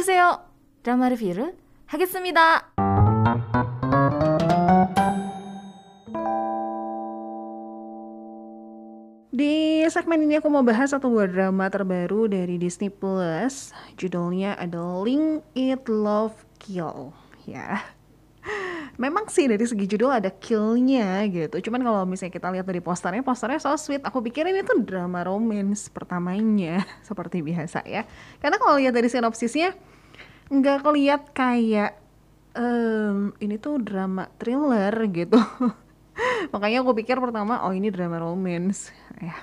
오세요. 드라마 리뷰를 하겠습니다. Di segmen ini aku mau bahas satu buah drama terbaru dari Disney Plus. Judulnya ada Link It Love Kill. Ya. Memang sih dari segi judul ada killnya gitu. Cuman kalau misalnya kita lihat dari posternya, posternya so sweet. Aku pikir ini tuh drama romance pertamanya seperti biasa ya. Karena kalau lihat dari sinopsisnya nggak keliat kayak um, ini tuh drama thriller gitu. Makanya aku pikir pertama, oh ini drama romance. Ya.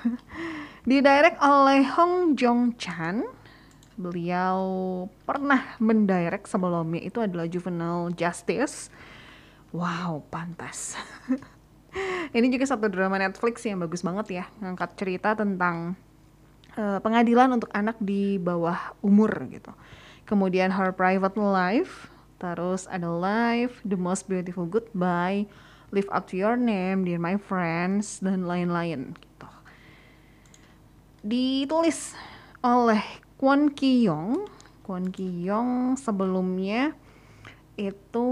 Didirect oleh Hong Jong Chan. Beliau pernah mendirect sebelumnya itu adalah Juvenile Justice. Wow, pantas. ini juga satu drama Netflix yang bagus banget ya, ngangkat cerita tentang uh, pengadilan untuk anak di bawah umur gitu. Kemudian Her Private Life, terus ada Life, The Most Beautiful Goodbye, Live Up to Your Name, Dear My Friends, dan lain-lain gitu. Ditulis oleh Kwon Ki Yong. Kwon Ki Yong sebelumnya itu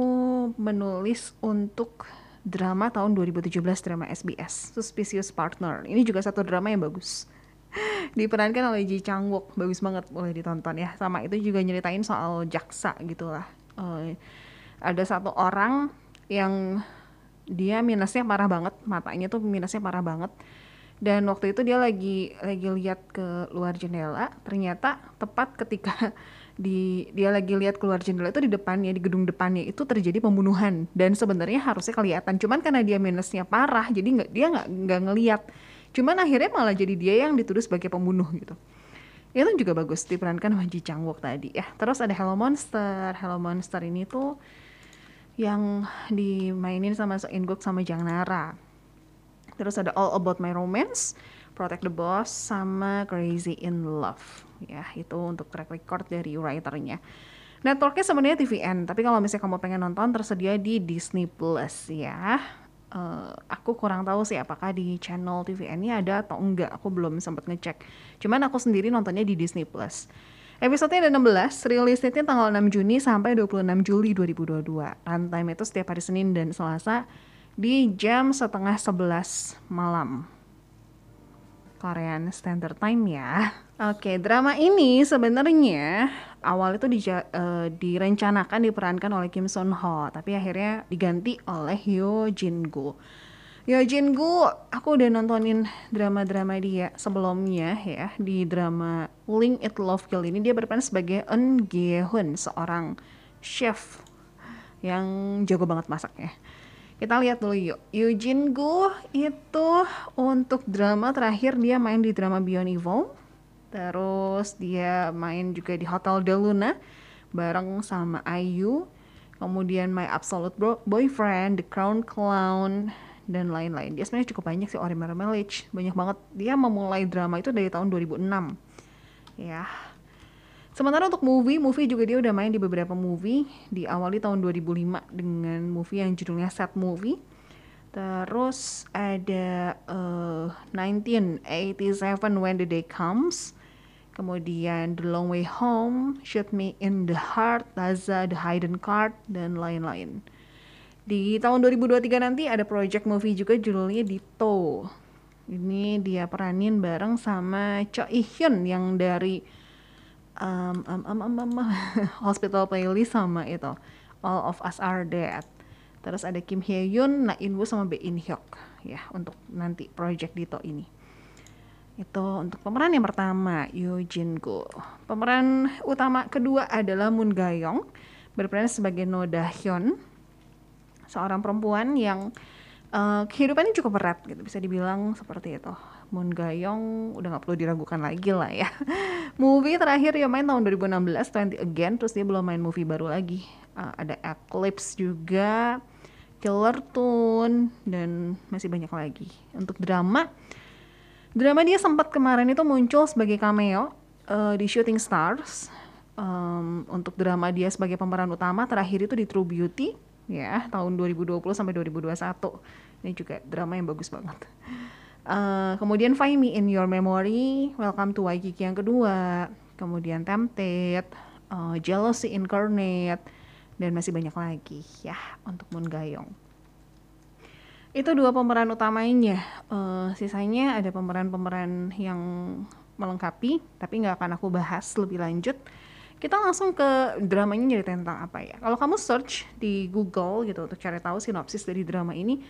menulis untuk drama tahun 2017 drama SBS Suspicious Partner. Ini juga satu drama yang bagus. Diperankan oleh Ji Chang Wook, bagus banget boleh ditonton ya. Sama itu juga nyeritain soal jaksa gitulah. Uh, ada satu orang yang dia minusnya parah banget matanya tuh minusnya parah banget dan waktu itu dia lagi lagi lihat ke luar jendela ternyata tepat ketika di dia lagi lihat keluar jendela itu di depannya di gedung depannya itu terjadi pembunuhan. Dan sebenarnya harusnya kelihatan. Cuman karena dia minusnya parah jadi nggak dia nggak nggak ngelihat cuman akhirnya malah jadi dia yang dituduh sebagai pembunuh gitu. Itu juga bagus diperankan sama Ji Chang Wook tadi. Ya terus ada Hello Monster. Hello Monster ini tuh yang dimainin sama So In sama Jang Nara. Terus ada All About My Romance, Protect the Boss, sama Crazy in Love. Ya, itu untuk track record dari writernya. Networknya sebenarnya TVN, tapi kalau misalnya kamu pengen nonton tersedia di Disney Plus ya. Uh, aku kurang tahu sih apakah di channel TVN-nya ada atau enggak. Aku belum sempat ngecek. Cuman aku sendiri nontonnya di Disney Plus. Episode ada 16, rilis date tanggal 6 Juni sampai 26 Juli 2022. Runtime itu setiap hari Senin dan Selasa di jam setengah 11 malam. Korean Standard Time ya. Oke, drama ini sebenarnya awal itu di, uh, direncanakan diperankan oleh Kim Son Ho, tapi akhirnya diganti oleh Hyo Jin Gu. Ya Jin Gu, aku udah nontonin drama-drama dia sebelumnya ya di drama Link It Love Kill ini dia berperan sebagai Eun Gi-hun, seorang chef yang jago banget masaknya. Kita lihat dulu yuk. Eugene Gu itu untuk drama terakhir dia main di drama Beyond Evil. Terus dia main juga di Hotel de Luna bareng sama Ayu. Kemudian My Absolute Boyfriend, The Crown Clown, dan lain-lain. Dia sebenarnya cukup banyak sih Ori Marmalage, banyak banget. Dia memulai drama itu dari tahun 2006. Ya. Sementara untuk movie, movie juga dia udah main di beberapa movie. Diawali tahun 2005 dengan movie yang judulnya Set Movie. Terus ada uh, eh, 1987 When the Day Comes. Kemudian The Long Way Home, Shoot Me in the Heart, Laza, The Hidden Card, dan lain-lain. Di tahun 2023 nanti ada project movie juga judulnya Dito. Ini dia peranin bareng sama Cho Hyun yang dari um, um, um, um, um, um Hospital Playlist sama itu All of Us Are Dead. Terus ada Kim Hye Yoon, Na In Woo sama Bae In Hyuk ya untuk nanti project Dito ini. Itu untuk pemeran yang pertama Yoo Jin Go. Pemeran utama kedua adalah Moon Ga Young berperan sebagai No Da Hyun seorang perempuan yang uh, kehidupannya cukup berat gitu bisa dibilang seperti itu Moon Gayong udah nggak perlu diragukan lagi lah ya. Movie terakhir dia main tahun 2016 20 Again terus dia belum main movie baru lagi. Uh, ada Eclipse juga Killer Tune dan masih banyak lagi. Untuk drama drama dia sempat kemarin itu muncul sebagai cameo uh, di Shooting Stars. Um, untuk drama dia sebagai pemeran utama terakhir itu di True Beauty ya tahun 2020 sampai 2021 ini juga drama yang bagus banget uh, kemudian Find Me in Your Memory Welcome to Waikiki yang kedua kemudian Tempted uh, Jealousy Incarnate, dan masih banyak lagi ya untuk Moon Gayong. Itu dua pemeran utamanya. Uh, sisanya ada pemeran-pemeran yang melengkapi, tapi nggak akan aku bahas lebih lanjut. Kita langsung ke dramanya jadi tentang apa ya. Kalau kamu search di Google gitu untuk cari tahu sinopsis dari drama ini,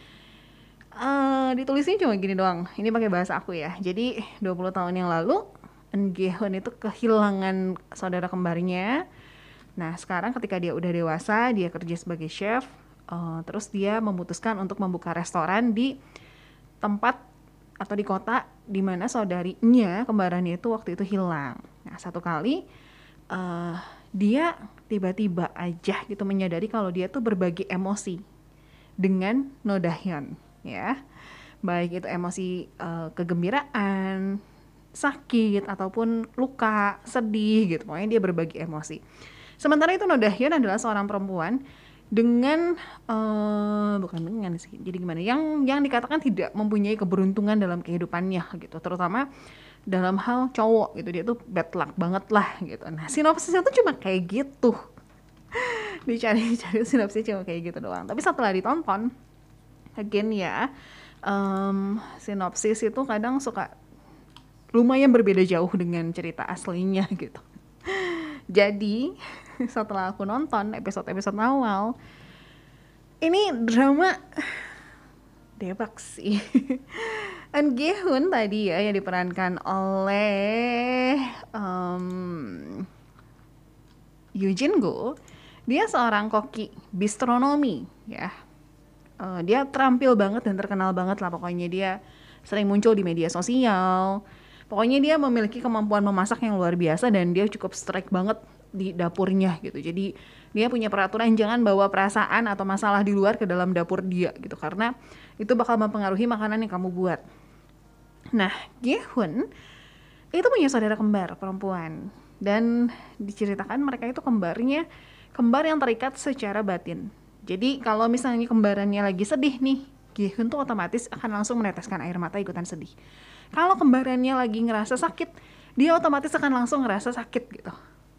uh, ditulisnya cuma gini doang. Ini pakai bahasa aku ya. Jadi 20 tahun yang lalu, Eun itu kehilangan saudara kembarnya. Nah sekarang ketika dia udah dewasa, dia kerja sebagai chef. Uh, terus dia memutuskan untuk membuka restoran di tempat atau di kota di mana saudarinya kembarannya itu waktu itu hilang. Nah satu kali uh, dia tiba-tiba aja gitu menyadari kalau dia tuh berbagi emosi dengan Nodahyon ya. Baik itu emosi uh, kegembiraan sakit ataupun luka sedih gitu. Pokoknya dia berbagi emosi. Sementara itu Nodahyon adalah seorang perempuan dengan uh, bukan dengan sih jadi gimana? Yang yang dikatakan tidak mempunyai keberuntungan dalam kehidupannya gitu. Terutama dalam hal cowok gitu. Dia tuh bad luck banget lah gitu. Nah sinopsisnya tuh cuma kayak gitu. Dicari-cari sinopsisnya cuma kayak gitu doang. Tapi setelah ditonton again ya um, sinopsis itu kadang suka lumayan berbeda jauh dengan cerita aslinya gitu. Jadi setelah aku nonton episode-episode awal ini drama debak sih. An Gehun tadi ya yang diperankan oleh um, Eugene Go dia seorang koki bistronomi ya uh, dia terampil banget dan terkenal banget lah pokoknya dia sering muncul di media sosial pokoknya dia memiliki kemampuan memasak yang luar biasa dan dia cukup strike banget di dapurnya gitu. Jadi dia punya peraturan jangan bawa perasaan atau masalah di luar ke dalam dapur dia gitu karena itu bakal mempengaruhi makanan yang kamu buat. Nah, Gehun itu punya saudara kembar perempuan dan diceritakan mereka itu kembarnya kembar yang terikat secara batin. Jadi kalau misalnya kembarannya lagi sedih nih, Gehun tuh otomatis akan langsung meneteskan air mata ikutan sedih. Kalau kembarannya lagi ngerasa sakit, dia otomatis akan langsung ngerasa sakit gitu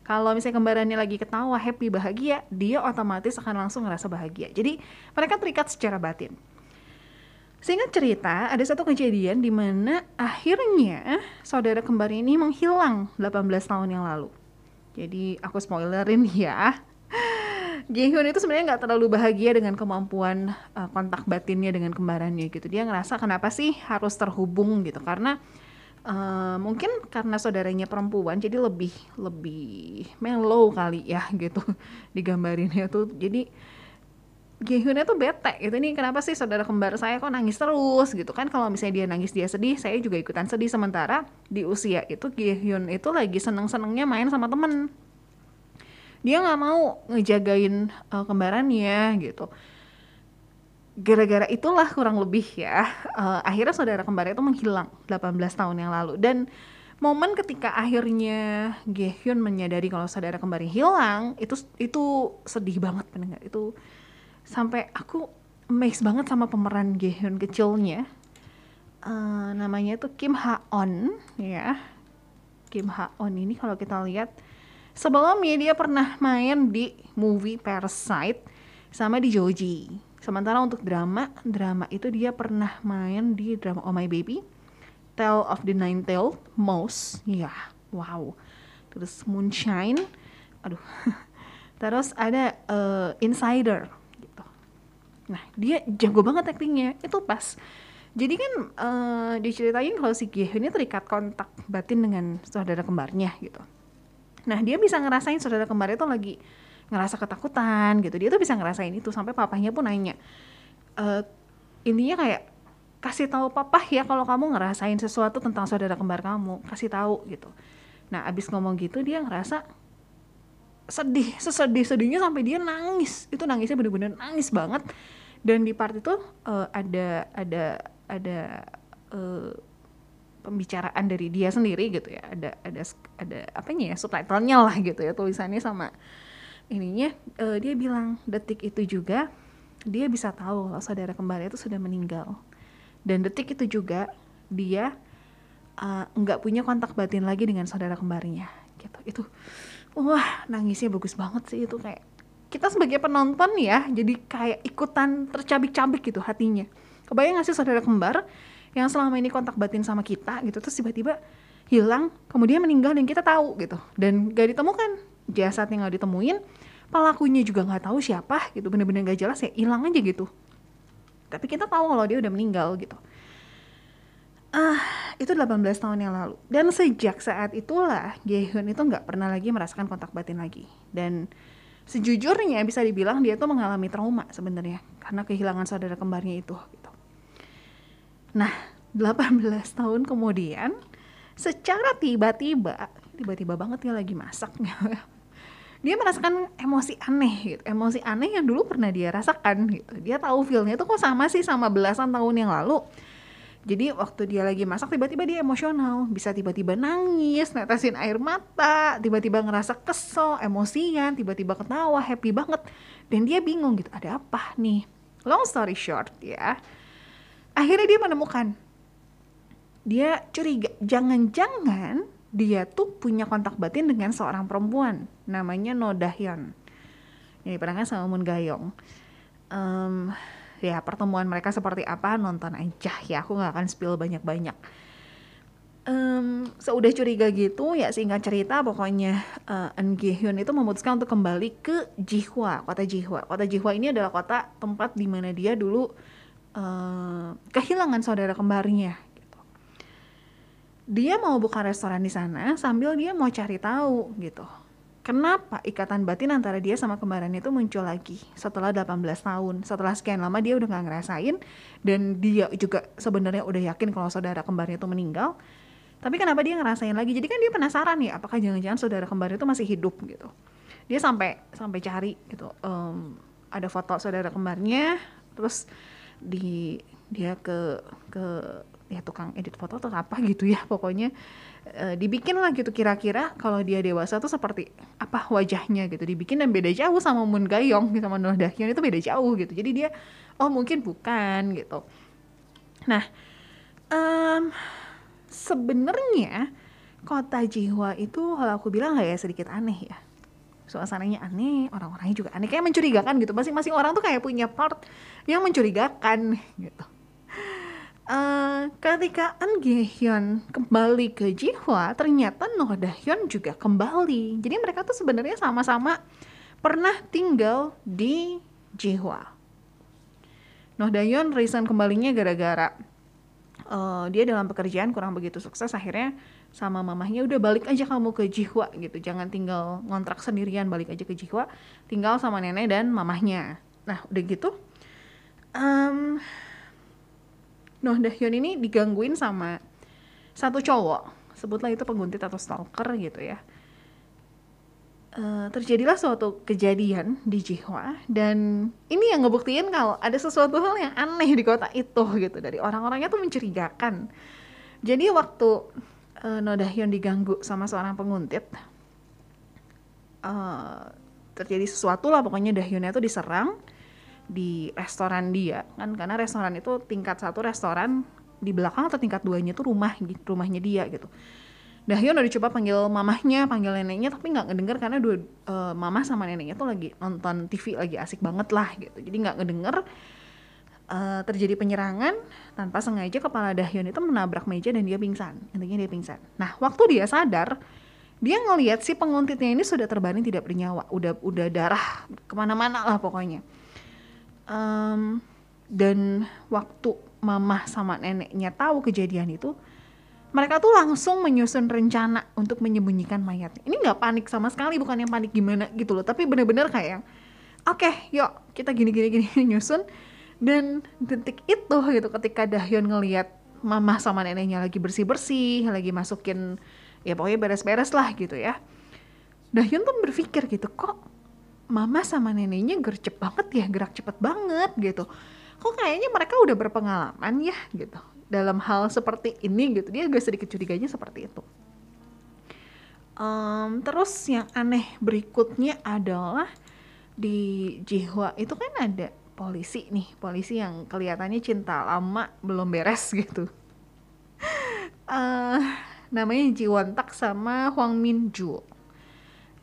kalau misalnya kembarannya lagi ketawa, happy, bahagia, dia otomatis akan langsung ngerasa bahagia. Jadi mereka terikat secara batin. Sehingga cerita, ada satu kejadian di mana akhirnya saudara kembar ini menghilang 18 tahun yang lalu. Jadi aku spoilerin ya. Jaehyun itu sebenarnya nggak terlalu bahagia dengan kemampuan uh, kontak batinnya dengan kembarannya gitu. Dia ngerasa kenapa sih harus terhubung gitu. Karena Uh, mungkin karena saudaranya perempuan jadi lebih lebih mellow kali ya gitu digambarinnya tuh. Jadi Gehyunnya tuh bete gitu. Nih kenapa sih saudara kembar saya kok nangis terus gitu kan? Kalau misalnya dia nangis dia sedih saya juga ikutan sedih. Sementara di usia itu Gehyun itu lagi seneng senengnya main sama temen dia nggak mau ngejagain uh, kembarannya gitu. Gara-gara itulah kurang lebih ya uh, akhirnya saudara kembar itu menghilang 18 tahun yang lalu. Dan momen ketika akhirnya Gehyun menyadari kalau saudara kembar hilang itu itu sedih banget pendengar. Itu sampai aku amazed banget sama pemeran Gehyun kecilnya. Uh, namanya itu Kim Ha On ya. Kim Ha On ini kalau kita lihat sebelumnya dia pernah main di movie Parasite sama di Joji Sementara untuk drama, drama itu dia pernah main di drama Oh My Baby, Tale of the Nine Tail Mouse, ya, wow. Terus Moonshine, aduh. Terus ada uh, Insider, gitu. Nah dia jago banget aktingnya, itu pas. Jadi kan uh, diceritain kalau si Gye ini terikat kontak batin dengan saudara kembarnya gitu. Nah dia bisa ngerasain saudara kembarnya itu lagi ngerasa ketakutan gitu. Dia tuh bisa ngerasain itu sampai papahnya pun nanya e, intinya kayak kasih tahu papa ya kalau kamu ngerasain sesuatu tentang saudara kembar kamu kasih tahu gitu. Nah abis ngomong gitu dia ngerasa sedih sesedih sedihnya sampai dia nangis. Itu nangisnya bener-bener nangis banget. Dan di part itu uh, ada ada ada uh, pembicaraan dari dia sendiri gitu ya. Ada ada ada apanya ya subtitlenya lah gitu ya tulisannya sama ininya. Uh, dia bilang detik itu juga dia bisa tahu kalau saudara kembarnya itu sudah meninggal. Dan detik itu juga dia uh, nggak punya kontak batin lagi dengan saudara kembarnya gitu. Itu wah nangisnya bagus banget sih itu kayak kita sebagai penonton ya jadi kayak ikutan tercabik-cabik gitu hatinya. Kebayang gak sih saudara kembar yang selama ini kontak batin sama kita gitu terus tiba-tiba hilang kemudian meninggal dan kita tahu gitu. Dan gak ditemukan. Jasadnya nggak ditemuin pelakunya juga nggak tahu siapa gitu bener-bener gak jelas ya hilang aja gitu. Tapi kita tahu kalau dia udah meninggal gitu. Ah itu 18 tahun yang lalu. Dan sejak saat itulah Gehun itu nggak pernah lagi merasakan kontak batin lagi. Dan sejujurnya bisa dibilang dia tuh mengalami trauma sebenarnya karena kehilangan saudara kembarnya itu gitu. Nah, 18 tahun kemudian secara tiba-tiba, tiba-tiba banget dia lagi masak. Dia merasakan emosi aneh gitu emosi aneh yang dulu pernah dia rasakan gitu. Dia tahu feelnya itu kok sama sih sama belasan tahun yang lalu. Jadi waktu dia lagi masak tiba-tiba dia emosional. Bisa tiba-tiba nangis netesin air mata tiba-tiba ngerasa kesel emosian tiba-tiba ketawa happy banget. Dan dia bingung gitu ada apa nih? Long story short ya akhirnya dia menemukan. Dia curiga. Jangan-jangan dia tuh punya kontak batin dengan seorang perempuan. Namanya No Dahyeon ini diperankan sama Moon Gayong. Um, ya pertemuan mereka seperti apa nonton aja. Ya aku nggak akan spill banyak-banyak. Um, seudah curiga gitu ya singkat cerita pokoknya uh, Eun Hyun itu memutuskan untuk kembali ke Jihwa kota Jihwa. Kota Jihwa ini adalah kota tempat di mana dia dulu uh, kehilangan saudara kembarnya dia mau buka restoran di sana sambil dia mau cari tahu gitu. Kenapa ikatan batin antara dia sama kembarannya itu muncul lagi setelah 18 tahun. Setelah sekian lama dia udah gak ngerasain dan dia juga sebenarnya udah yakin kalau saudara kembarnya itu meninggal. Tapi kenapa dia ngerasain lagi? Jadi kan dia penasaran ya, apakah jangan-jangan saudara kembar itu masih hidup gitu. Dia sampai sampai cari gitu. Um, ada foto saudara kembarnya, terus di dia ke ke ya tukang edit foto atau apa gitu ya pokoknya e, dibikin lah gitu kira-kira kalau dia dewasa tuh seperti apa wajahnya gitu. Dibikin dan beda jauh sama Moon Gayong gitu sama Noh Dahyun itu beda jauh gitu. Jadi dia oh mungkin bukan gitu. Nah um, sebenarnya kota Jiwa itu kalau aku bilang lah ya sedikit aneh ya suasananya aneh orang-orangnya juga aneh kayak mencurigakan gitu masing-masing orang tuh kayak punya part yang mencurigakan gitu Uh, ketika An kembali ke Jihwa, ternyata Noh Dahyun juga kembali. Jadi mereka tuh sebenarnya sama-sama pernah tinggal di Jihwa. Noh Dahyun reason kembalinya gara-gara uh, dia dalam pekerjaan kurang begitu sukses akhirnya sama mamahnya udah balik aja kamu ke Jihwa gitu. Jangan tinggal ngontrak sendirian balik aja ke Jihwa. Tinggal sama nenek dan mamahnya. Nah udah gitu um, Noh Dahyun ini digangguin sama satu cowok. Sebutlah itu penguntit atau stalker gitu ya. Uh, terjadilah suatu kejadian di Jihwa dan ini yang ngebuktiin kalau ada sesuatu hal yang aneh di kota itu gitu. Dari orang-orangnya tuh mencurigakan. Jadi waktu uh, No Dahyun diganggu sama seorang penguntit. Uh, terjadi sesuatu lah pokoknya Dahyunnya tuh diserang di restoran dia. Kan karena restoran itu tingkat satu restoran di belakang atau tingkat duanya itu rumah rumahnya dia gitu. Dahyun udah coba panggil mamahnya, panggil neneknya, tapi nggak ngedenger karena dua uh, mama sama neneknya tuh lagi nonton TV lagi asik banget lah gitu. Jadi nggak ngedenger uh, terjadi penyerangan tanpa sengaja kepala Dahyun itu menabrak meja dan dia pingsan. Intinya dia pingsan. Nah waktu dia sadar, dia ngelihat si penguntitnya ini sudah terbaring tidak bernyawa, udah udah darah ke mana-mana lah pokoknya um, dan waktu mama sama neneknya tahu kejadian itu mereka tuh langsung menyusun rencana untuk menyembunyikan mayatnya ini nggak panik sama sekali bukan yang panik gimana gitu loh tapi bener-bener kayak oke okay, yuk kita gini gini gini nyusun dan detik itu gitu ketika Dahyun ngelihat mama sama neneknya lagi bersih bersih lagi masukin ya pokoknya beres-beres lah gitu ya. Dahyun tuh berpikir gitu kok mama sama neneknya gercep banget ya gerak cepet banget gitu. Kok kayaknya mereka udah berpengalaman ya gitu. Dalam hal seperti ini gitu dia agak sedikit curiganya seperti itu. Um, terus yang aneh berikutnya adalah di Jihwa itu kan ada polisi nih polisi yang kelihatannya cinta lama belum beres gitu. Uh, namanya Jiwon Tak sama Hwang Min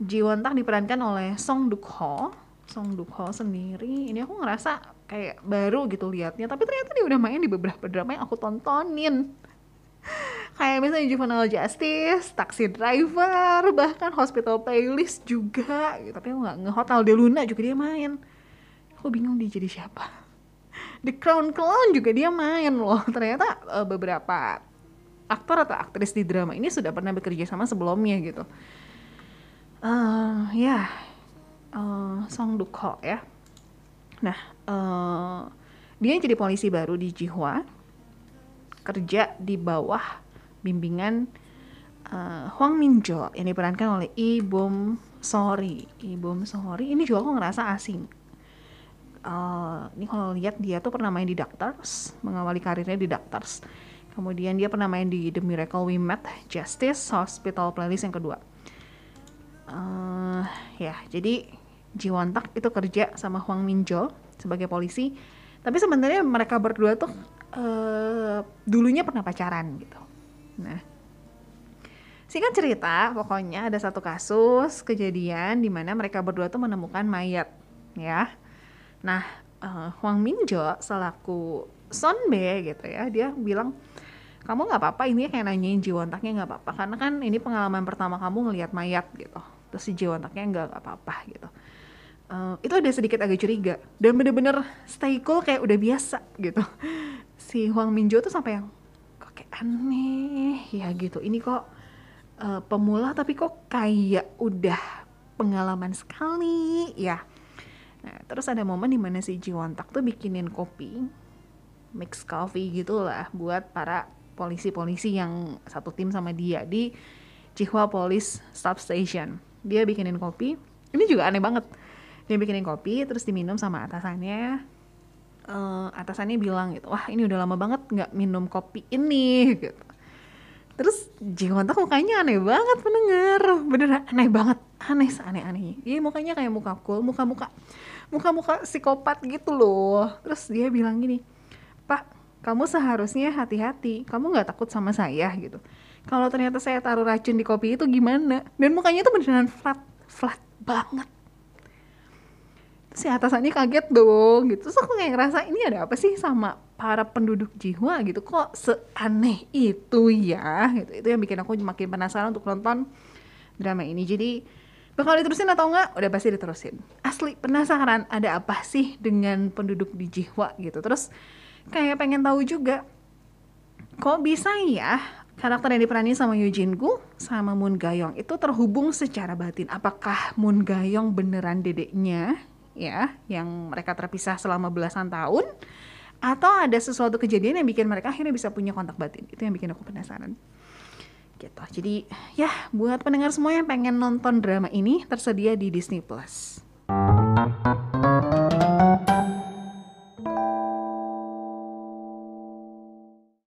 Ji Won Tak diperankan oleh Song Duk Ho. Song Duk Ho sendiri ini aku ngerasa kayak baru gitu liatnya tapi ternyata dia udah main di beberapa drama yang aku tontonin. Kayak misalnya Juvenile Justice, Taxi Driver, bahkan Hospital Playlist juga gitu. tapi aku nggak nge-Hotel de Luna juga dia main aku bingung dia jadi siapa The Crown Clown juga dia main loh ternyata uh, beberapa aktor atau aktris di drama ini sudah pernah bekerja sama sebelumnya gitu uh, ya yeah. uh, Song Duk Ho ya nah uh, dia jadi polisi baru di Jihwa kerja di bawah bimbingan uh, Huang Minjo yang diperankan oleh Bom Sori. Bom Sori ini juga aku ngerasa asing. Uh, ini kalau lihat dia tuh pernah main di Doctors, mengawali karirnya di Doctors. Kemudian dia pernah main di The Miracle We Met, Justice, Hospital Playlist yang kedua. Uh, ya, jadi Ji Won Tak itu kerja sama Huang Minjo sebagai polisi. Tapi sebenarnya mereka berdua tuh uh, dulunya pernah pacaran gitu. Nah, singkat cerita, pokoknya ada satu kasus kejadian di mana mereka berdua tuh menemukan mayat, ya. Nah, uh, Huang Minjo selaku Son Be gitu ya, dia bilang kamu nggak apa-apa ini kayak nanyain jiwontaknya nggak apa-apa. Karena kan ini pengalaman pertama kamu ngelihat mayat gitu. Terus si jiwontaknya nggak apa-apa gitu. Uh, itu ada sedikit agak curiga. Dan bener-bener stay cool kayak udah biasa gitu. Si Huang Minjo tuh sampai yang kok kayak aneh ya gitu. Ini kok uh, pemula tapi kok kayak udah pengalaman sekali ya nah terus ada momen di mana si Jiwontak tuh bikinin kopi mix coffee gitu lah buat para polisi-polisi yang satu tim sama dia di Cihua Police Substation. Dia bikinin kopi. Ini juga aneh banget. Dia bikinin kopi terus diminum sama atasannya. Uh, atasannya bilang gitu, wah ini udah lama banget nggak minum kopi ini gitu. Terus Jiwontak mukanya aneh banget pendengar, bener aneh banget, aneh aneh-aneh. Dia mukanya kayak muka cool, muka-muka muka-muka psikopat gitu loh. Terus dia bilang gini, Pak, kamu seharusnya hati-hati. Kamu nggak takut sama saya gitu. Kalau ternyata saya taruh racun di kopi itu gimana? Dan mukanya tuh beneran flat flat banget. Si atasannya kaget dong gitu. Terus aku kayak ngerasa ini ada apa sih sama para penduduk jiwa gitu kok seaneh itu ya? Gitu itu yang bikin aku makin penasaran untuk nonton drama ini. Jadi bakal diterusin atau enggak? Udah pasti diterusin. Asli penasaran ada apa sih dengan penduduk di jiwa gitu. Terus kayak pengen tahu juga kok bisa ya karakter yang diperani sama Eugene Gu sama Moon Gayong itu terhubung secara batin. Apakah Moon Gayong beneran dedeknya ya yang mereka terpisah selama belasan tahun atau ada sesuatu kejadian yang bikin mereka akhirnya bisa punya kontak batin. Itu yang bikin aku penasaran. Gitu. Jadi ya buat pendengar semua yang pengen nonton drama ini tersedia di Disney Plus.